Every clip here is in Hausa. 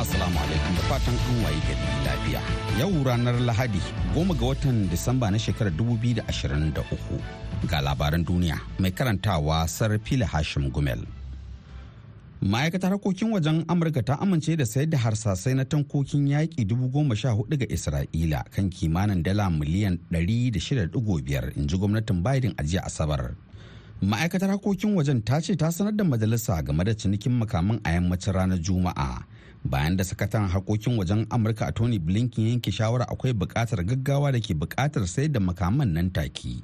Jama'a salamu alaikum da fatan an waye gari lafiya. Yau ranar Lahadi goma ga watan Disamba na shekarar 2023 ga labaran duniya mai karantawa Sarfila Hashim Gumel. Ma'aikatar harkokin wajen Amurka ta amince da sayar da harsasai na tankokin yaƙi dubu sha huɗu ga Isra'ila kan kimanin dala miliyan ɗari da shida biyar in ji gwamnatin Biden a jiya Asabar. Ma'aikatar harkokin wajen ta ce ta sanar da majalisa game da cinikin makaman a yammacin ranar Juma'a. Bayan da sakataren harkokin wajen amurka a tony blinken yanke shawara akwai buƙatar gaggawa da ke buƙatar sayar da makaman nan take.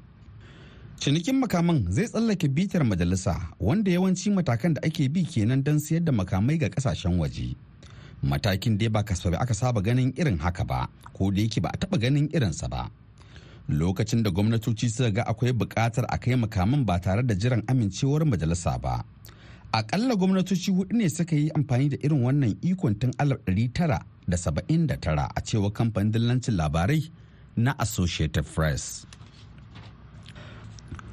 Cinikin makaman zai tsallake bitar majalisa wanda yawanci matakan da ake bi kenan don sayar da makamai ga ƙasashen waje. Matakin dai ba kasafi aka saba ganin irin haka ba ko da yake ba a taba ganin irinsa ba. Lokacin da gwamnatoci suka ga akwai buƙatar a kai makaman ba tare da jiran amincewar majalisa ba akalla gwamnatoci huɗu ne suka yi amfani da irin wannan ikon tun tara a cewa kamfanin dillancin labarai na associated press.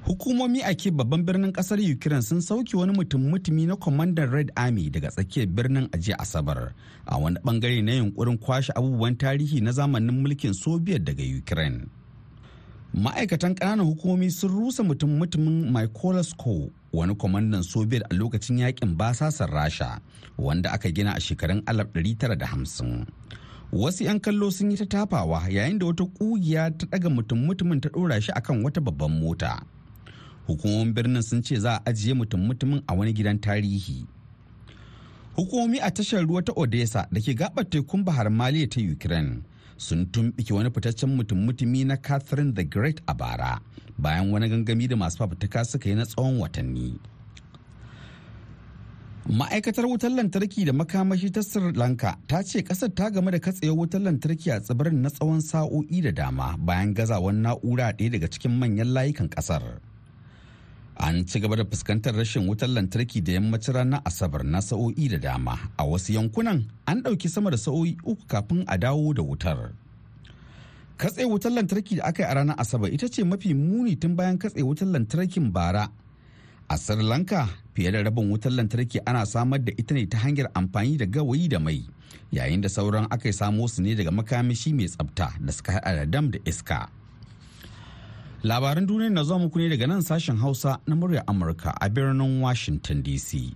Hukumomi a ke babban birnin ƙasar ukraine sun sauke wani mutum mutumi na kwamandan red army daga tsakiyar birnin ajiya asabar a wani ɓangare na yunkurin kwashe abubuwan tarihi na zamanin mulkin soviet daga ukraine. Ma'aikatan ƙananan hukumomi sun rusa mutum mutumin Mykolas wani kwamandan soviet a lokacin yaƙin basasar rasha wanda aka gina a shekarun 1950 wasu 'yan kallo sun yi ta tafawa yayin da wata kugiya ta daga mutum mutumin ta dora shi akan wata babban mota. Hukumomin birnin sun ce za a ajiye mutum mutumin a wani gidan tarihi. Hukumomi a tashar ruwa ta odessa da ke gabar tekun bahar maliya ta ukraine sun tumbike wani fitaccen mutum mutumi na catherine the great a bara bayan wani gangami da masu fafutuka suka yi na tsawon watanni. Ma'aikatar wutar lantarki da makamashi ta sri lanka ta ce ƙasar ta game da katsewar wutar lantarki a tsibirin na tsawon sa'o'i da dama bayan gazawan na'ura ɗaya daga cikin manyan layukan ƙasar an ci gaba da fuskantar rashin wutar lantarki da yammacin ranar asabar na sa'o'i da dama. A wasu yankunan an ɗauki sama da sa'o'i uku kafin a dawo da wutar. Katse wutar lantarki da aka yi a ranar asabar ita ce mafi muni tun bayan katse wutar lantarkin bara. A sri lanka fiye da rabin wutar lantarki ana samar da ita ne ta hanyar amfani da gawayi da mai yayin da sauran aka samo su ne daga makamashi mai tsabta da suka haɗa da dam da iska. Labaran duniya na zuwa muku ne daga nan sashen hausa na murya amurka a birnin washington dc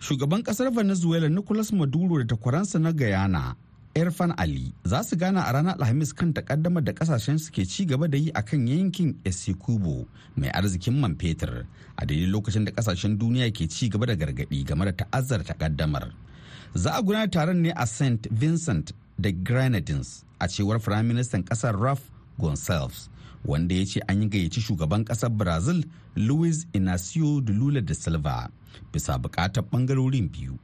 shugaban ƙasar venezuela nicolas maduro da takwaransa na guyana irfan ali za su gana a ranar alhamis kan takaddamar da ƙasashen su ke ci gaba da yi akan yankin essecubo mai arzikin man fetur a daidai lokacin da ƙasashen duniya ke ci gaba da gargaɗi game da ta'azzar takaddamar. Za a gudanar taron ne a st vincent da grenadines a cewar firaministan ƙasar raf gonsalves wanda ya ce an yi gayyaci shugaban ƙasar brazil luis inacio de lula da silva bisa buƙatar ɓangarorin biyu.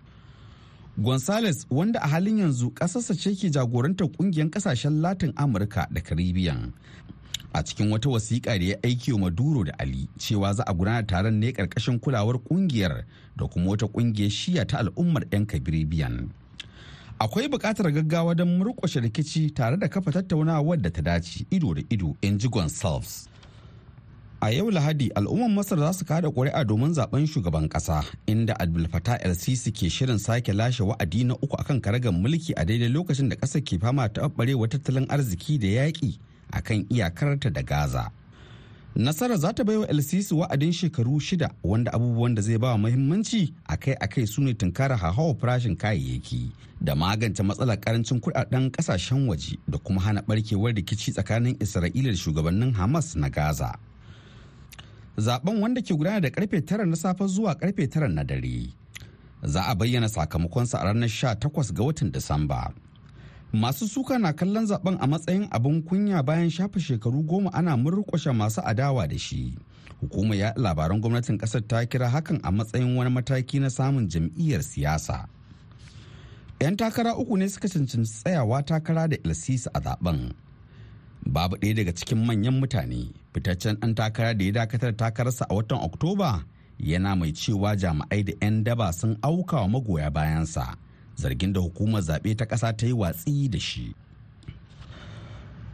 Gonzales wanda a halin yanzu kasarsa ce ke jagorantar ƙungiyar ƙasashen latin amurka da caribbean a cikin wata wasiƙa da ya aiki wa maduro da ali cewa za a gudanar taron ne ƙarƙashin kulawar ƙungiyar da kuma wata ƙungiyar shiya ta al'ummar 'yan caribbean. Akwai buƙatar gaggawa don murƙushe rikici tare da kafa tattaunawar da ta dace ido da ido in ji gonsalves. A yau lahadi al'ummar masar za su kada ƙuri'a domin zaɓen shugaban ƙasa inda abdul fatah el sisi ke shirin sake lashe wa'adi na uku akan karagar mulki a daidai lokacin da ƙasar ke fama ta tattalin arziki da yaƙi akan iyakarta da gaza. Nasara za ta baiwa lcc wa'adin shekaru shida wanda abubuwan da zai ba muhimmanci akai-akai su ne tunkara hawa farashin kayayyaki da magance matsalar ƙarancin kuɗaɗen ƙasashen waje da kuma hana barkewar rikici tsakanin isra'ila da shugabannin hamas na gaza. Zaben wanda ke gudana da ƙarfe tara na safe zuwa ƙarfe tara na dare. Za a bayyana sakamakonsa a ranar 18 ga watan disamba. Masu suka na kallon zaɓen a matsayin abin kunya bayan shafe shekaru goma ana murƙushe masu adawa da shi. Hukumar ya labaran gwamnatin ƙasar ta kira hakan a matsayin wani mataki na samun jam'iyyar siyasa. 'yan takara uku ne suka cancanci tsayawa takara da ilsisi a zaɓen. Babu ɗaya daga cikin manyan mutane fitaccen ɗan takara da ya dakatar takararsa a watan oktoba yana mai cewa jami'ai da 'yan daba sun auka wa magoya bayansa. Zargin da hukumar zaɓe ta ƙasa ta yi watsi da shi.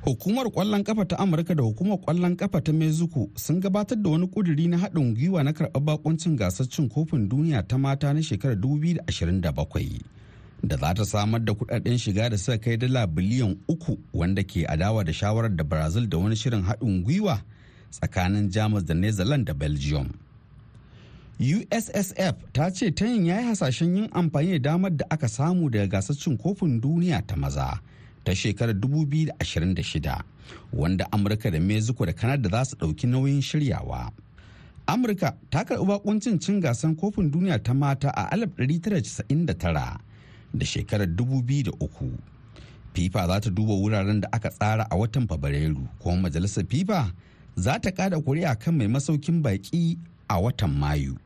Hukumar ƙwallon kafa ta amurka da hukumar ƙwallon kafa ta mexico sun gabatar da wani kuduri na haɗin gwiwa na karɓar bakuncin gasar cin kofin duniya ta mata na shekarar 2027 da za ta samar da kuɗaɗen shiga da suka kai dala biliyan uku wanda ke adawa da shawarar da brazil da wani shirin haɗin gwiwa tsakanin jamus da netherlands da belgium. Ussf ta ce tayin ya yi hasashen yin amfani da damar da aka samu daga gasar cin kofin duniya ta maza ta shekarar 2026 wanda amurka da mexico da kanada za su ɗauki nauyin shiryawa. Amurka ta karɓi bakuncin cin gasar kofin duniya ta mata a 1999 da shekarar 2003 fifa za ta duba wuraren da aka tsara a watan fabrairu kuma majalisar fifa za ta kada kuri'a kan mai masaukin baki a watan mayu.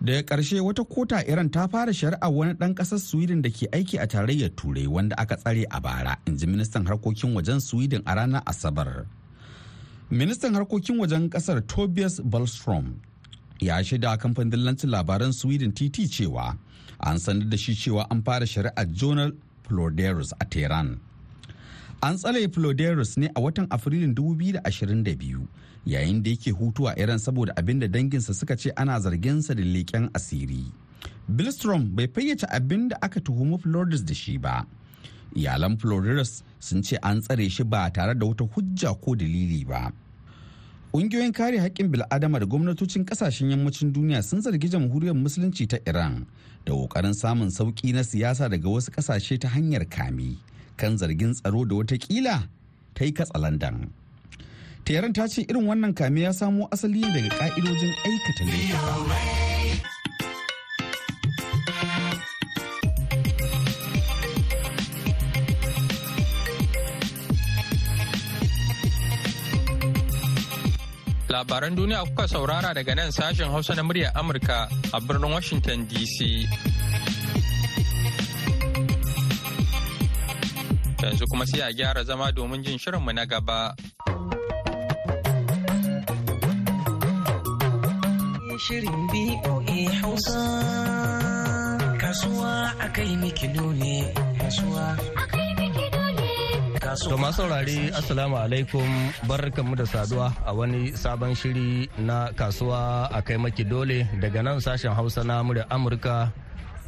Daga ƙarshe wata kota iran ta fara shari'a wani ɗan ƙasar sweden da ke aiki a tarayyar turai wanda aka tsare a bara in ji ministan harkokin wajen sweden a ranar asabar. Ministan harkokin wajen ƙasar tobias ballstrom ya shaida kamfanin dillancin labaran sweden tt cewa an sanar da shi cewa an fara shari'ar jonal Ploderus a tehran. An tsale Ploderus ne a watan afrilun 2022 yayin da yake hutu a iran saboda abin da danginsa suka ce ana zarginsa da leƙen asiri. Billstrom bai fayyace abin da aka tuhumi floridas da shi ba. Iyalan floridas sun ce an tsare shi ba tare da wata hujja ko dalili ba. Ƙungiyoyin kare haƙƙin bil'adama da gwamnatocin ƙasashen yammacin duniya sun zargi jamhuriyar musulunci ta iran da ƙoƙarin samun sauƙi na siyasa daga wasu ƙasashe ta hanyar kame kan zargin tsaro da wataƙila ta yi katsalandan. Teran ta ce irin wannan kame ya samo asali daga ka'idojin aikata. Labaran duniya kuka saurara daga nan sashen Hausa na muryar Amurka a birnin Washington DC. Yanzu kuma sai a gyara zama domin jin shirinmu na gaba. Shirin BOA Hausa. Kasuwa a kai mikido ne Kasuwa To masu saurari Assalamu alaikum. Barkanmu da saduwa a wani sabon shiri na kasuwa a kai maki dole daga nan sashen Hausa na murya Amurka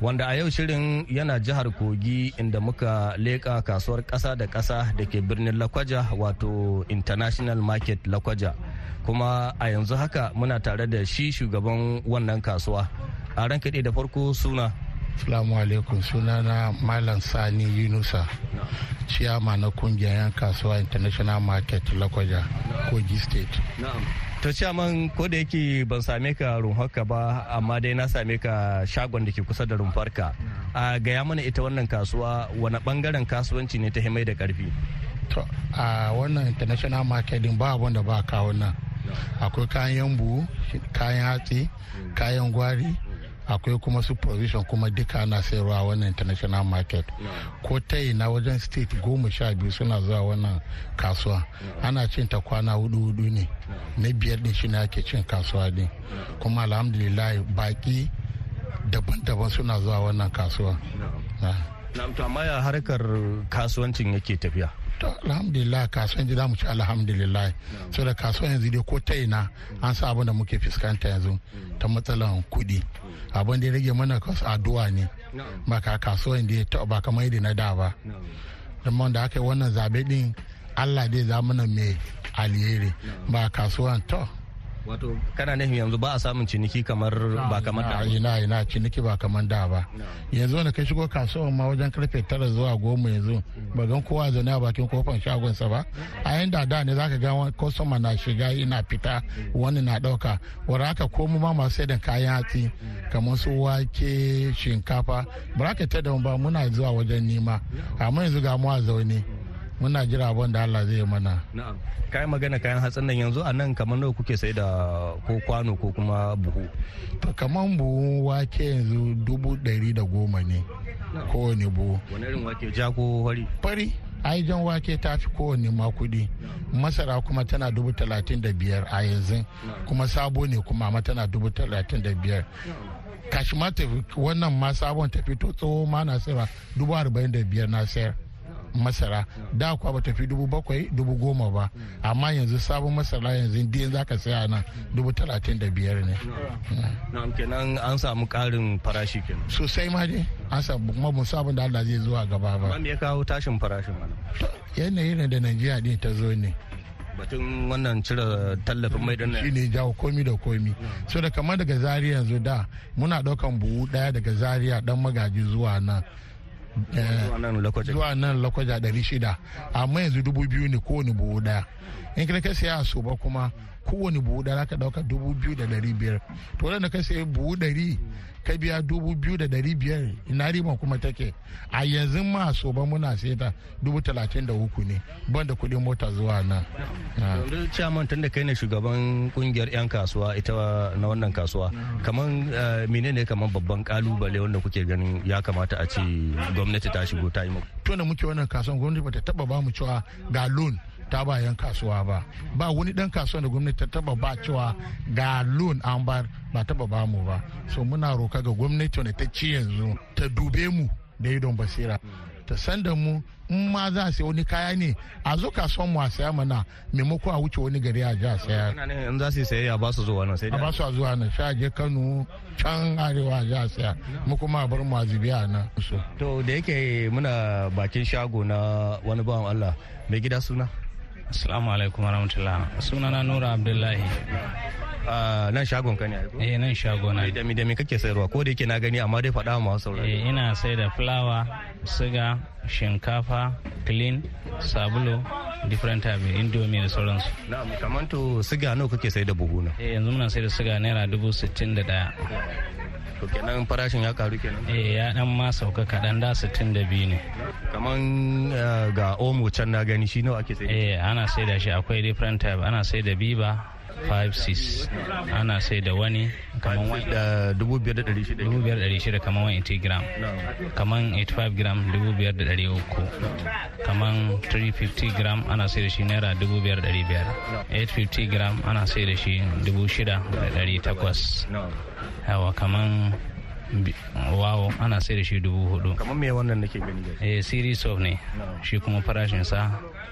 wanda a yau shirin yana jihar Kogi inda muka leƙa kasuwar ƙasa da ƙasa da ke birnin Lakwaja wato International Market Lakwaja. Kuma a yanzu haka muna tare da shi shugaban wannan kasuwa a ran kaɗe da farko suna Salamu alaikum sunana Malam Sani Yunusa, ciyama na ƙungiyar 'yan kasuwa International Market Lakwaja, Kogi State. To ciyaman ko da yake ban same ka rumfarka ba amma dai na same ka shagon da ke kusa da rumfarka. A gaya mana ita wannan kasuwa wani ɓangaren kasuwanci ne ta himai da ƙarfi. To a wannan International Market din ba abin da ba kawo nan. Akwai kayan buhu, kayan hatsi, kayan gwari, akwai kuma su provision kuma duka ana sayarwa wannan international market. Ko ta na wajen state goma sha biyu suna zuwa wannan kasuwa. Ana cin ta kwana huɗu huɗu ne. Na biyar din shine ake cin kasuwa din. Kuma alhamdulillah baki daban-daban suna zuwa wannan kasuwa. To amma ya harkar kasuwancin yake tafiya? To alhamdulillah kasuwan ji mu ci alhamdulillah. So da kasuwan yanzu dai ko ta ina an sa abin da muke fuskanta yanzu ta matsalan kuɗi. Abin da ya rage mana kasu addu'a ne. Ba ka kasuwan da ya ba kamar yadda na da ba. Amma da aka yi wannan zaɓe din allah dai za mana mai alheri. Ba kasuwan to wato kana nufin yanzu ba a samun ciniki kamar ba kamar da ina ina ciniki ba kamar da ba. Yanzu wanda kai shigo kasuwan ma wajen ƙarfe tara zuwa goma yanzu ba gan kowa zaune a bakin ƙofar shagonsa ba. A yanda da ne zaka ga kwastoma na shiga ina fita wani na ɗauka wanda haka ko mu ma masu da kayan hatsi kamar su wake shinkafa ba ka ta da ba muna zuwa wajen nima. Amma yanzu ga mu a zaune. Muna jira abin da Allah zai mana. Na'am. Kayan magana kayan hatsin nan yanzu a nan kamar nawa kuke sai da ko kwano ko kuma buhu? To kaman buhun wake yanzu dubu ɗari da goma ne kowane buhu. Wani irin wake? Ja ko fari? Fari. Ai jan wake ta fi kowane ma kuɗi masara kuma tana dubu talatin da biyar a yanzu. Kuma sabo ne kuma amma tana dubu talatin da biyar. Kashi ma wannan ma sabon tafi to tsoho ma na sayarwa dubu arba'in da biyar na sayar. Masara. Da kuwa ba tafi dubu bakwai dubu goma ba. Amma yanzu sabon masara yanzu din za ka saya nan dubu talatin da biyar ne. Na'am kenan an samu karin farashi kenan. Sosai ma dai an samu kuma mun sabon da Allah zai zuwa gaba ba. Me ya kawo tashin farashin wannan yanayi ne da Najeriya din ta zo ne. Batun wannan cire tallafin mai din shi ne jawo komi da komi. So da kamar daga zaria yanzu da muna ɗaukan buhu ɗaya daga zaria dan magaji zuwa nan. Zuwa nan lakwaja ɗari shida. Amma yanzu dubu biyu ne kowane buhu ɗaya in ka ka siya a soba kuma kowane buhu ɗaya ka ɗauka dubu biyu da ɗari biyar. To wadanda ka siya buhu ɗari ka biya dubu biyu da ɗari biyar ina riban kuma take. A yanzu ma a soba muna sai ta dubu talatin da uku ne banda kuɗin mota zuwa nan. Ah. yanzu ciyaman tun da kai ne shugaban ƙungiyar 'yan kasuwa ita na wannan kasuwa kamar menene kamar babban ƙalubale wanda kuke ganin ya kamata a ce gwamnati ta shigo ta yi muku? To da muke wannan kasuwan gwamnati bata taba ba mu cewa ga loan ta ba yan kasuwa ba. Ba wani dan kasuwan da gwamnati ta taba ba cewa ga loan an bar ba taba ba mu ba. So muna roka ga gwamnati wanda ta ci yanzu ta dube mu da idon basira. Ta san da mu in ma za a sai wani kaya ne a zo kasuwan mu a saya mana maimako a wuce wani gari a ji a saya. In za su yi sayayya ba su zuwa nan sai a ba su a zuwa nan sha je kano can arewa a ji a saya. Mu kuma a bar mu a zubi a nan. To da yake muna bakin shago na wani bawan Allah mai gida suna? Assalamu alaikum warahmatullah. Sunana Nura Abdullahi. Nan shagon ka ne? Eh nan shago na. Da mi kake sayarwa ko da yake na gani amma dai faɗa ma saurari Eh ina sai da fulawa, siga, shinkafa, clean, sabulu, different type, indomie da sauransu. na'am kamar to siga nawa kake sai da buhu na Eh yanzu muna sai da siga naira dubu sittin da ɗaya. to kenan farashin ya karu kenan Eh ya dan ma sauka kaɗan da sittin da biyu ne. kaman eh, ga omo can na gani shi nawa ake sai Eh ana sai da shi akwai different type, ana sai da biba 5-6 ana sai da wani kamar wani da dubu biyar da ɗari shida. dubu biyar ɗari shida kamar wani 80 gram. Kaman 85 gram dubu biyar da ɗari uku. Kaman 350 gram ana sai da shi naira dubu biyar da ɗari biyar. 850 gram ana sai da shi dubu shida da ɗari takwas. Yawa kaman bi- wawo ana sai da shi dubu huɗu. Kamar me wannan nake gani da eh series of ne. Shi kuma farashinsa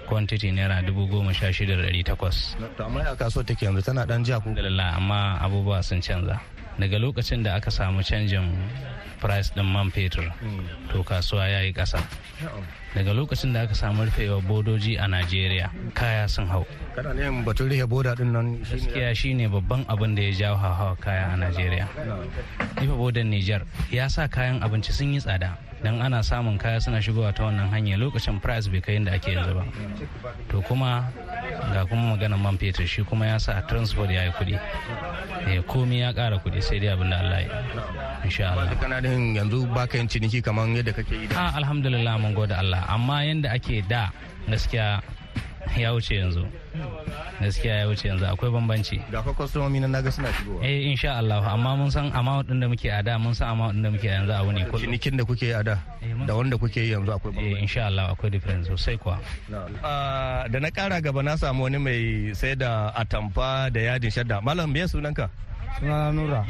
quantity naira dubu goma sha shida da ɗari takwas. To amma a kasuwar take yanzu tana dan jiya ko? Alhamdulillah amma abubuwa sun canza. Daga lokacin da aka samu canjin price din man fetur to kasuwa ya yi ƙasa. Daga lokacin da aka samu rufewa bodoji a najeriya kaya sun hau. Kana ne batun rihe boda ɗin nan gaskiya shine babban abin da ya jawo hawa kaya a najeriya. Rufe bodan niger ya sa kayan abinci sun yi tsada. Don ana samun kaya suna shigowa ta wannan hanya lokacin price bai kai yadda ake yanzu ba. To kuma ga kuma maganar man fetur shi kuma ya sa transport ya yi kuɗi. Eh, komi ya ƙara kuɗi sai dai abin da allah ya insha Allah. Kana da yanzu baka yin ciniki kamar yadda kake yi da a alhamdulillah mun gode Allah. Amma yanda ake da gaskiya ya wuce yanzu. Gaskiya ya wuce yanzu. Akwai bambanci. Ga fa kwastomomi na na ga suna shigowa. Eh insha Allah. Amma mun san amount din da muke a da mun san amount din da muke a yanzu abu ne kullum. Cinikin da kuke yi a da Eh, da wanda kuke yi yanzu akwai eh bambanci. insha Allah akwai difference sosai kuwa. Ah, da na kara gaba na samu wani mai sai da atamfa da yadin shadda. Malam me sunanka? Sunana nura.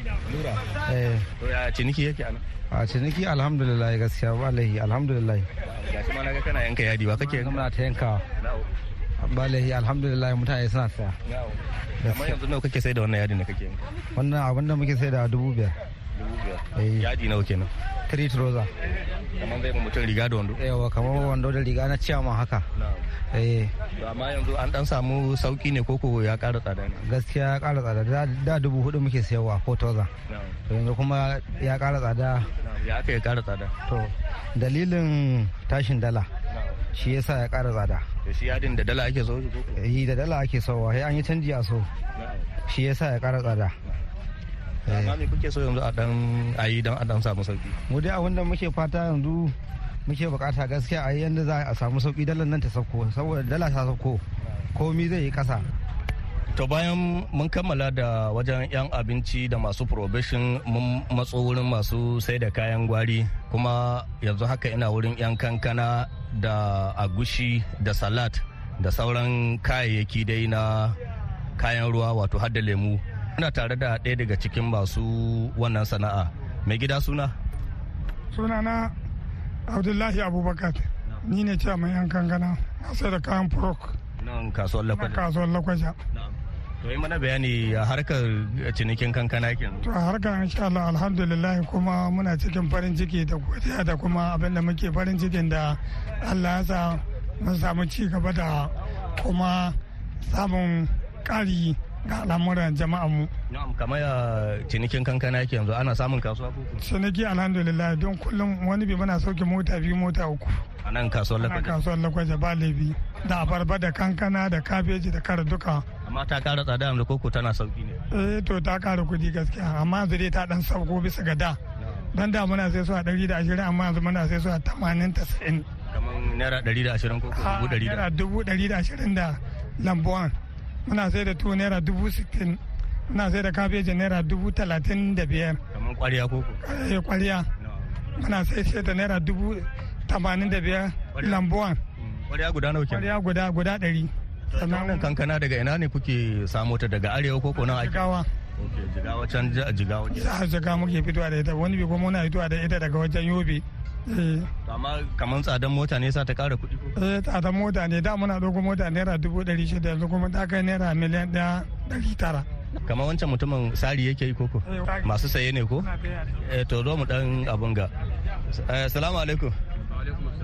Eh. To ya ciniki yake ana a ciniki alhamdulillah gaskiya wallahi alhamdulillah. Gashi ma na ga kana yanka yadi. Ba kake muna ta yankawa. Wallahi alhamdulillah mutane suna saya. Amma yanzu nawa kake sai da wannan yadin da kake wannan abin da muke sai da dubu biyar. Eh. Yadi nawa kenan? Three trouser kamar zai mutum riga da wando. Yawa kamar wando da riga na ciyama haka. Eh. Amma yanzu an dan samu sauƙi ne koko ya kara tsada ne? Gaskiya ya kara tsada. Da- dubu huɗu muke sayarwa ko trouser to yanzu kuma ya kara tsada. Ya aka ya kara tsada. To dalilin tashin dala. Shi yasa ya kara tsada. To shi yadin da dala ake so shi koko yi da dala ake sowa sai an yi canji a so. Shi yasa ya kara tsada. Amma me kuke so yanzu a dan ayi dan a dan samu sauƙi mu dai abin da muke fata yanzu muke buƙata gaskiya a yanda za a samu sauƙi dalar nan ta sauko saboda dala ta sauko. Komi zai yi kasa To bayan mun kammala da wajen 'yan abinci da masu probation mun matso wurin masu sai da kayan gwari kuma yanzu haka ina wurin 'yan kankana da agushi da salat da sauran kayayyaki dai na kayan ruwa wato hadda lemu. Ina tare da ɗaya daga cikin masu wannan sana'a. Mai gida suna? Sunana Abdullahi Abubakar. Ni ne ce mai 'yan kankana masu da kayan furok. Nan kasuwar lakwaja. To yi mana bayani a harkar cinikin kankana kin. To a harkar insha Allah alhamdulillah kuma muna cikin farin ciki da godiya da kuma abin da muke farin cikin da Allah ya sa mun samu ci gaba da kuma samun ƙari ga al'amuran jama'an mu. Na'am kamar ya cinikin kankana yake yanzu ana samun kasuwa ko? Ciniki alhamdulillah don kullum wani bi muna sauke mota biyu mota uku. a nan kasuwar Ana lakwaja. kasuwar lakwaje ba laifi da abarba da kankana da kabeji da kara duka. Amma ta kara tsada yanzu koko tana sauƙi ne. Eh to ta kara kuɗi gaskiya amma yanzu dai ta dan sauko bisa ga da. Dan da muna sai su a ɗari da ashirin amma yanzu muna sai su a tamanin tasa'in. Kamar naira ɗari da ashirin koko dubu ɗari da. Naira dubu ɗari da ashirin da lambuwan. Muna sai da tuwo naira dubu sittin. Muna sai da kabeji naira dubu talatin da biyar. Kamar ƙwarya koko. Eh kwariya. Muna sai sai da naira dubu tamanin da biyar Ƙwarya. lambuwan. Ƙwarya guda nawa kenan? Kwariya guda guda ɗari. Wannan kankana daga ina ne kuke samo ta daga arewa koko nan ake? Jigawa. Ok, jigawa can ji- jigawa. ke. Za a shiga muke fitowa da ita wani bi kuma muna fitowa da ita daga wajen yobe. Eh. To Amma kamar tsadan mota ne sa ta ƙara kuɗi ko? eh tsada mota ne da muna dogo mota naira dubu ɗari shida yanzu kuma ta kai naira miliyan ɗaya ɗari tara. Kamar wancan mutumin sari yake yi koko? Masu saye ne ko? Eh to zo mu dan abun ga. Eh, Salamu alaikum.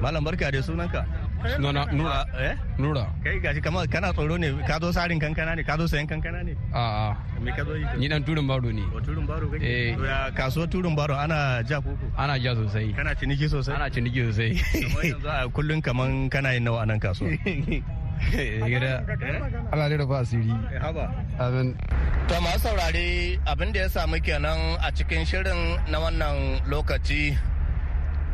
Malam barka da sunanka. Sunana Nura. Eh? Nura. Kai gashi kamar kana tsoro ne ka zo sarin kankana ne ka zo sayan kankana ne? A'a. Me ka zo yi? Ni dan turin baro ne. O turun baro kake? Eh. To ya kasuwar turun baro ana ja koko? Ana ja sosai. Kana ciniki sosai? Ana ciniki sosai. Kamar yanzu a kullum kaman kana yin nawa a nan kasuwa. Gida. Da ba asiri. Haba. Amin. To masu saurare abin da ya samu kenan a cikin shirin na wannan lokaci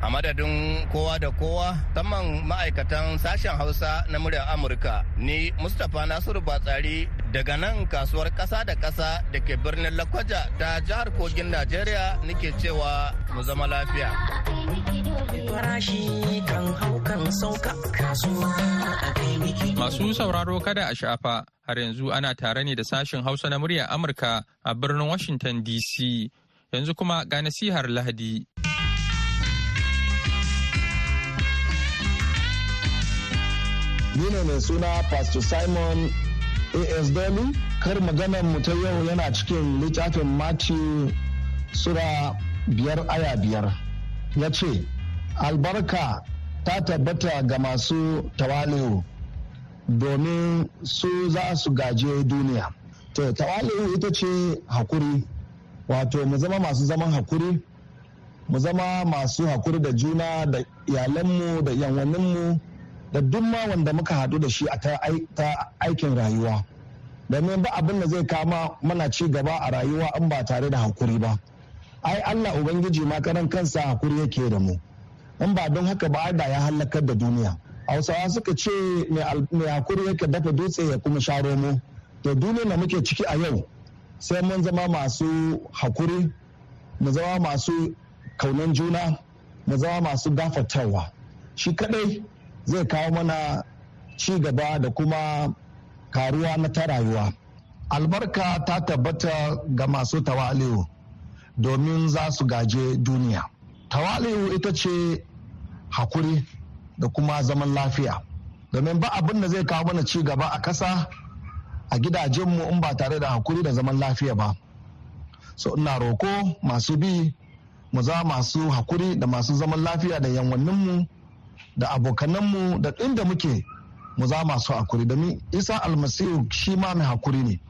a madadin kowa da kowa saman ma'aikatan sashen hausa na muryar amurka ni mustapha nasiru batsari daga nan kasuwar ƙasa da ƙasa da ke birnin lakwaja ta jihar kogin najeriya nake cewa mu zama lafiya. Masu sauraro kada a shafa har yanzu ana tare ne da sashen Hausa na muryar Amurka a birnin Washington DC. Yanzu kuma ga nasihar Lahadi. Ni ne mai suna Pastor Simon A.S. Dolu. Kar maganar mu ta yau yana cikin littafin Matthew Sura biyar aya biyar. Ya ce, Albarka ta tabbata ga masu tawali'u domin su za su gaje duniya. To, tawali'u ita ce haƙuri, wato mu zama masu zaman haƙuri, mu zama masu haƙuri da juna da iyalanmu da yanwaninmu. Da duk ma wanda muka haɗu da shi a ta ai- ta aikin rayuwa. Domin ba abin da zai kama mana ci gaba a rayuwa in ba tare da haƙuri ba. Ai allah ubangiji ma karan kansa haƙuri yake da mu. In ba don haka ba da ya halakar da duniya. Hausawa suka ce mai haƙuri yake dafa dutse ya kuma sha romo. To duniya da muke ciki a yau sai mun zama masu haƙuri mu zama masu kaunan juna mu zama masu gafartawa. Shi kadai zai kawo mana ci gaba da kuma karuwa na ta rayuwa. Albarka ta tabbata ga masu tawali'u domin za su gaje duniya. Tawali'u ita ce haƙuri da kuma zaman lafiya. Domin ba abin da zai kawo mana ci gaba a ƙasa a gidajenmu in ba tare da haƙuri da zaman lafiya ba. So ina roko masu bi mu za masu haƙuri da masu zaman lafiya da yanwanninmu da abokananmu da inda muke mu za masu haƙuri. Domin isa almasihu shi ma mai haƙuri ne.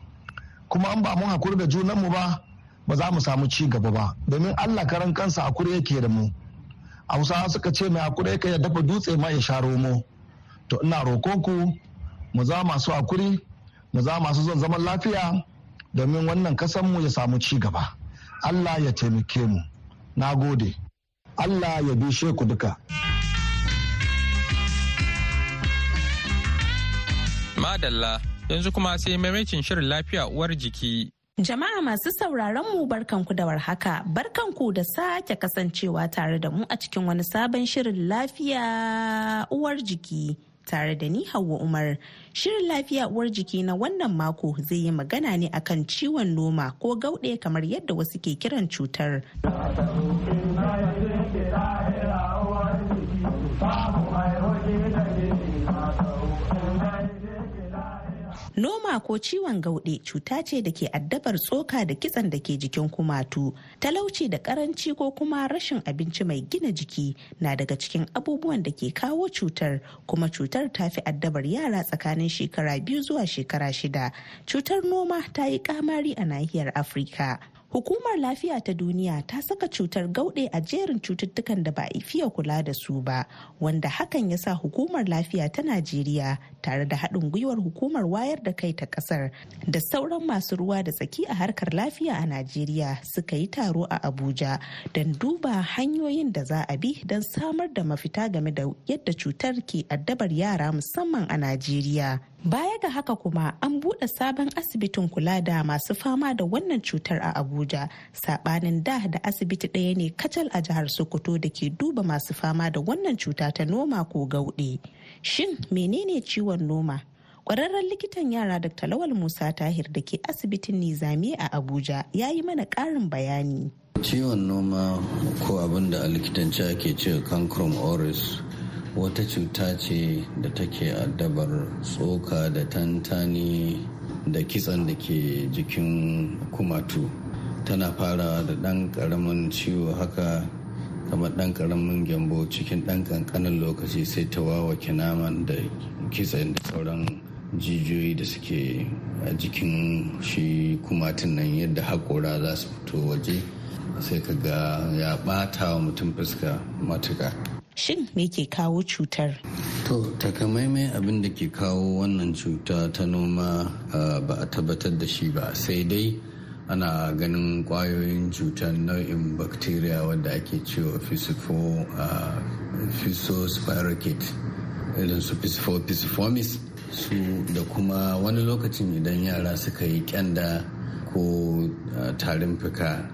Kuma an ba mun haƙuri da junanmu ba ba za mu samu ci gaba ba. Domin allah karan kansa haƙuri yake da mu. Hausawa suka ce mai haƙuri yake ya dafa dutse ma ya sha romo. To ina roƙon ku mu za masu haƙuri mu za masu son zaman lafiya domin wannan kasanmu ya samu ci gaba. Allah ya taimake mu. Na gode. Allah ya bishe ku duka. Madalla yanzu kuma sai maimacin shirin lafiya uwar jiki. Jama'a masu sauraron mu barkanku da warhaka, barkanku da sake kasancewa tare da mu a cikin wani sabon shirin lafiya uwar jiki. Tare da ni Hauwa Umar. Shirin lafiya uwar jiki na wannan mako zai yi magana ne akan ciwon noma ko gauɗe kamar yadda wasu ke kiran cutar. Noma ko ciwon gauɗe cuta ce da ke addabar tsoka da kitsan da ke jikin kumatu. Talauci da karanci ko kuma rashin abinci mai gina jiki na daga cikin abubuwan da ke kawo cutar kuma cutar ta fi addabar yara tsakanin shekara biyu zuwa shekara shida. Cutar noma ta yi kamari a nahiyar Afirka. Hukumar Lafiya ta Duniya ta saka cutar gauɗe a jerin cututtukan da ba a fiye kula da su ba, wanda hakan ya sa Hukumar Lafiya ta Najeriya tare da haɗin gwiwar Hukumar Wayar da Kai ta ƙasar da sauran masu ruwa da tsaki a harkar lafiya a Najeriya suka yi taro a Abuja don duba hanyoyin da za a bi don samar da mafita game da yadda cutar ke addabar yara musamman a Najeriya. Baya ga haka kuma an buɗe sabon asibitin kula da masu fama da wannan cutar a Abuja saɓanin da da asibiti ɗaya ne kacal a jihar Sokoto da ke duba masu fama da wannan cuta ta noma ko gauɗe. Shin menene ciwon noma? Ƙwararren likitan yara Dr. Lawal Musa Tahir da ke asibitin Nizami a Abuja ya yi mana ƙarin bayani. Ciwon noma ko abin da a likitanci ake ce cancrum oris wata cuta ce da take addabar tsoka da tantani da kitsan da ke jikin kumatu. Tana farawa da ɗan ƙaramin ciwo haka kamar ɗan ƙaramin gyambo cikin ɗan ƙanƙanin lokaci sai ta wawake naman da kitsan da sauran jijiyoyi da suke a jikin shi kumatun nan yadda haƙora za su fito waje sai ka ga ya ɓata wa mutum fuska matuƙa. Shin me ke kawo cutar? To takamaimai abin da ke kawo wannan cuta ta noma ba a tabbatar da shi ba sai dai ana ganin ƙwayoyin cutar nau'in bacteria wadda ake cewa physospirocate irin su pisiformis su da kuma wani lokacin idan yara suka yi kyanda ko tarin fuka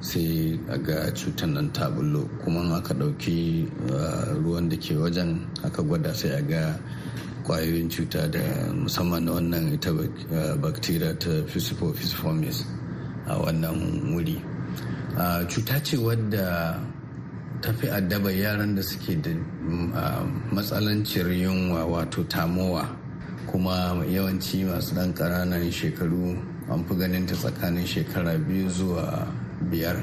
sai ga cutar nan ta bullo. Kuma aka ɗauki ruwan da ke wajen aka gwada sai a ga ƙwayoyin cuta da musamman na wannan ita bacteria ta physiformis a wannan wuri. Cuta ce wadda ta fi addaba yaran da suke da matsalancin yunwa wato tamowa. Kuma yawanci masu ɗan ƙananan shekaru an fi ganin ta tsakanin shekara biyu zuwa biyar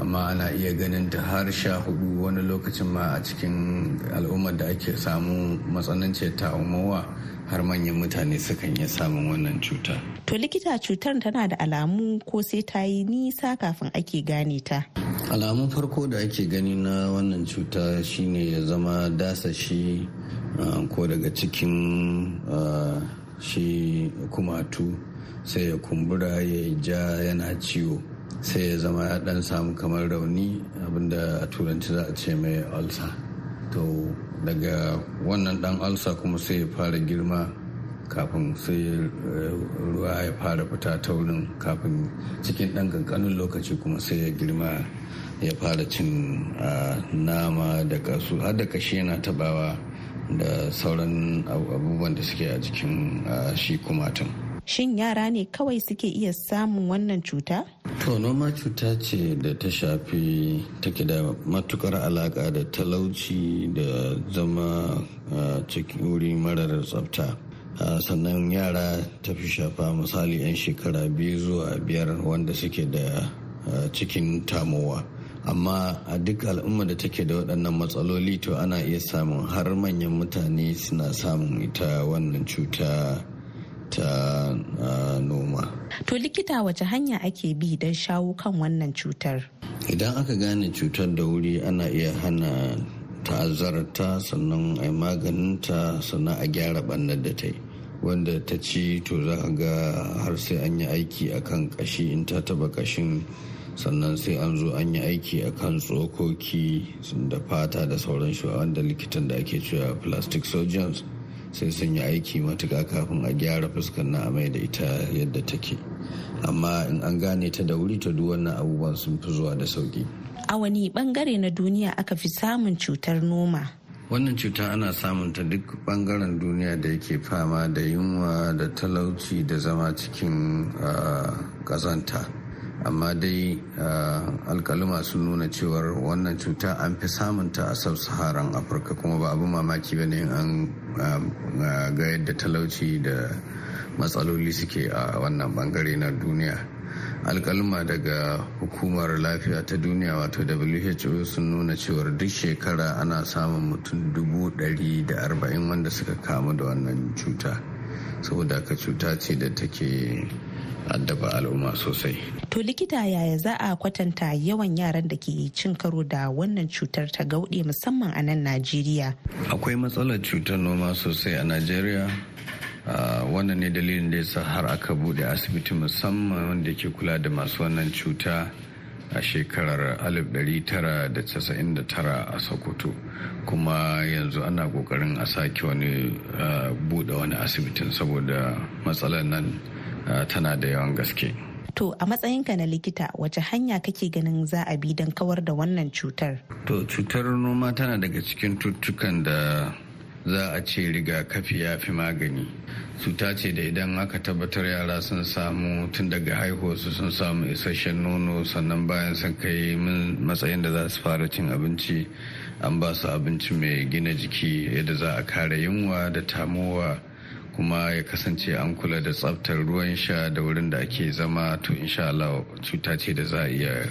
amma ana iya ganin ta har sha huɗu wani lokacin ma a cikin al'ummar da ake samu matsananciyar ta'ummawa har manyan mutane sukan iya samun wannan cuta. To likita cutar tana da alamu ko sai ta yi nisa kafin ake gane ta? Alamun farko da ake gani na wannan cuta shine ya zama dasashi ko daga cikin shi kumatu sai ya kumbura ya ja yana ciwo. Sai ya zama ya dan samu kamar rauni abin da a turanci za a ce mai ulcer to daga wannan dan ulcer kuma sai ya fara girma kafin sai ruwa ya fara fita ta wurin kafin cikin dan kankanin lokaci kuma sai ya girma ya fara cin nama da kasu har da kashi yana tabawa da sauran abubuwan da suke a jikin shi kumatun. Shin yara ne kawai suke iya samun wannan cuta? To noma cuta ce da ta shafi take da matuƙar alaka da talauci da zama cikin wuri marar tsafta. sannan yara ta fi shafa misali 'yan shekara biyu zuwa biyar wanda suke da cikin tamowa. amma a duk al'umma da take da waɗannan matsaloli to ana iya samun har manyan mutane suna samun ita wannan cuta ta uh, noma. To likita wace hanya ake bi don shawo kan wannan cutar? Idan aka gane cutar da wuri ana iya hana ta'azzarta sannan a maganinta sannan a gyara ɓannar da ta yi. Wanda ta ci to za a ga har sai an yi aiki akan kashi in ta taba kashin sannan sai an zo an yi aiki akan tsokoki da fata da sauran shi wanda likitan da ake cewa plastic surgeons sai sun yi aiki matuka kafin a gyara fuskar na mai da ita yadda take. Amma in an gane ta da wuri ta duk wannan abubuwan sun fi zuwa da sauƙi a wani ɓangare na duniya aka fi samun cutar noma? Wannan cuta ana samun ta duk ɓangaren duniya da yake fama da yunwa da talauci da zama cikin kazanta amma dai alkaluma sun nuna cewar wannan cuta an fi samunta a sub-saharan afirka kuma ba abu mamaki ba ne an ga yadda talauci da matsaloli suke a wannan ɓangare na duniya. Alkalma daga hukumar lafiya ta duniya wato who sun nuna cewar duk shekara ana samun mutum dubu ɗari da arba'in wanda suka kamu da wannan cuta. Saboda ka cuta ce da take addaba al'umma sosai. To likita yaya za a kwatanta yawan yaran da ke cin karo da wannan cutar ta gauɗe musamman a nan Najeriya? Akwai matsalar cutar noma sosai a Najeriya. Uh, wannan ne dalilin da yasa har aka buɗe asibiti musamman wanda ke kula da masu wannan cuta a shekarar 1999 a sokoto kuma yanzu ana ƙoƙarin a sake wani uh, buɗe wani asibitin saboda matsalar nan tana da yawan gaske To a matsayinka na likita wace hanya kake ganin za a bi don kawar da wannan cutar? To cutar noma tana daga cikin tuttukan da za a ce rigakafi ya fi magani cuta ce da idan aka tabbatar yara sun samu tun daga haihuwarsu sun samu isasshen nono sannan bayan sun kai matsayin da za su fara cin abinci an ba su abinci mai gina jiki yadda za a kare yunwa da tamowa kuma ya kasance an kula da tsaftar ruwan sha da wurin da ake zama to insha Allah cuta ce da za a iya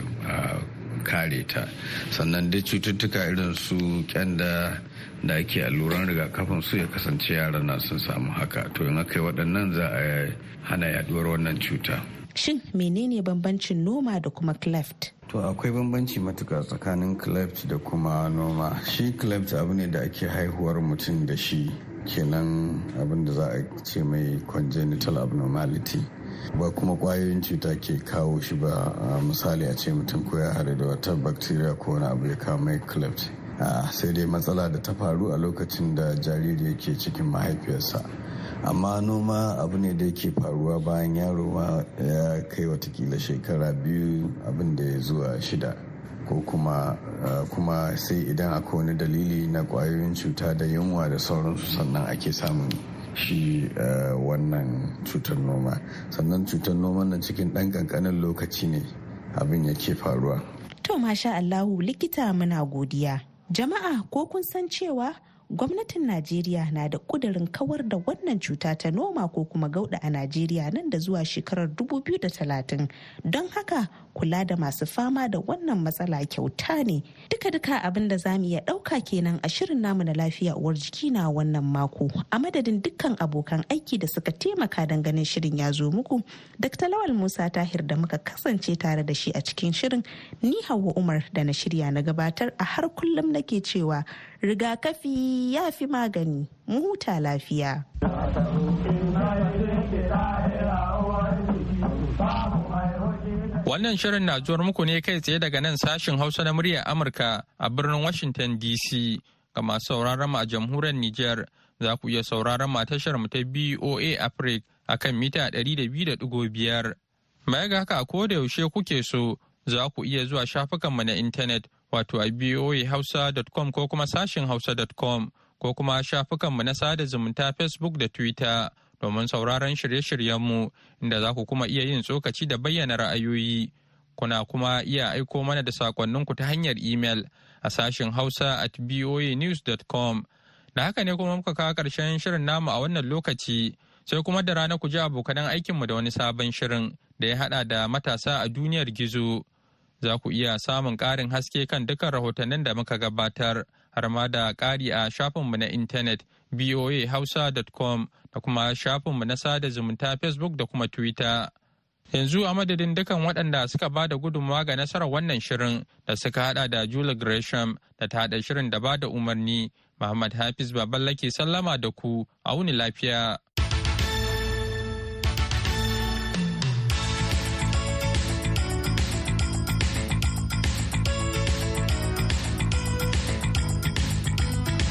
kare ta. Sannan dai cututtuka irin su kyanda da ake alluran rigakafin su ya kasance yaran na sun samu haka. To in aka yi waɗannan za a hana yaduwar wannan cuta. Shin menene bambancin noma da kuma cleft? To akwai bambanci matuka tsakanin cleft da kuma noma. Shi cleft abu ne da ake haihuwar mutum da shi. Kenan abin da za a ce mai congenital abnormality. Ba kuma ƙwayoyin cuta ke kawo shi ba. Misali a ce mutum ko ya haɗu da wata bacteria ko wani abu ya kawo mai cleft. Sai dai matsala da ta faru a lokacin da jariri yake cikin mahaifiyarsa. Amma noma abu ne da yake faruwa bayan yaro ma ya kai wataƙila shekara biyu abin da ya zuwa shida. Ko kuma kuma sai idan akwai wani dalili na ƙwayoyin cuta da yunwa da sauransu sannan ake samun shi wannan cutar noma. Sannan cutar noma na cikin ɗan ƙanƙanin lokaci ne abin yake faruwa. To masha allahu likita muna godiya. Jama'a ko kun san cewa gwamnatin najeriya na da kudirin kawar da wannan cuta ta noma ko kuma gauda a najeriya nan da zuwa shekarar 2030 don haka kula da masu fama da wannan matsala kyauta ne. Duka-duka abin da za mu iya ɗauka kenan a shirin namu na lafiya uwar jiki na wannan mako. A madadin dukkan abokan aiki da suka taimaka don ganin shirin ya zo muku dr lawal musa tahir da muka kasance tare da shi a cikin shirin ni hawa umar da na shirya na gabatar a har kullum nake cewa rigakafi ya fi magani mu huta lafiya. Wannan shirin na zuwar muku ne kai tsaye daga nan sashin Hausa na muryar Amurka a birnin Washington DC. Ga masu sauraron mu a jamhuriyar Nijar za ku iya sauraron mu a tashar mu ta BOA Africa a kan mita 200.5. Baya ga haka ko da yaushe kuke so za ku iya zuwa shafukanmu na intanet wato a boahausa.com ko kuma sashin hausa.com ko kuma shafukanmu na sada zumunta Facebook da Twitter domin sauraron shirye-shiryenmu inda za ku kuma iya yin tsokaci da bayyana ra'ayoyi. Kuna kuma iya aiko mana da sakonninku ta hanyar email a sashin hausa at boanews.com. Da haka ne kuma muka kawo ƙarshen shirin namu a wannan lokaci sai kuma da rana ku ji abokanan aikinmu da wani sabon shirin da ya haɗa da matasa a duniyar gizo. Za ku iya samun ƙarin haske kan dukkan rahotannin da muka gabatar har ma da ƙari a shafinmu na intanet voahausa.com da kuma shafinmu na sada zumunta facebook da kuma twitter. Yanzu a madadin dukan waɗanda suka ba da gudunmawa ga nasarar wannan shirin da suka hada da Julie Gresham da ta haɗa shirin da ba da umarni, Muhammad Hafiz Baballake sallama da ku, a wuni lafiya.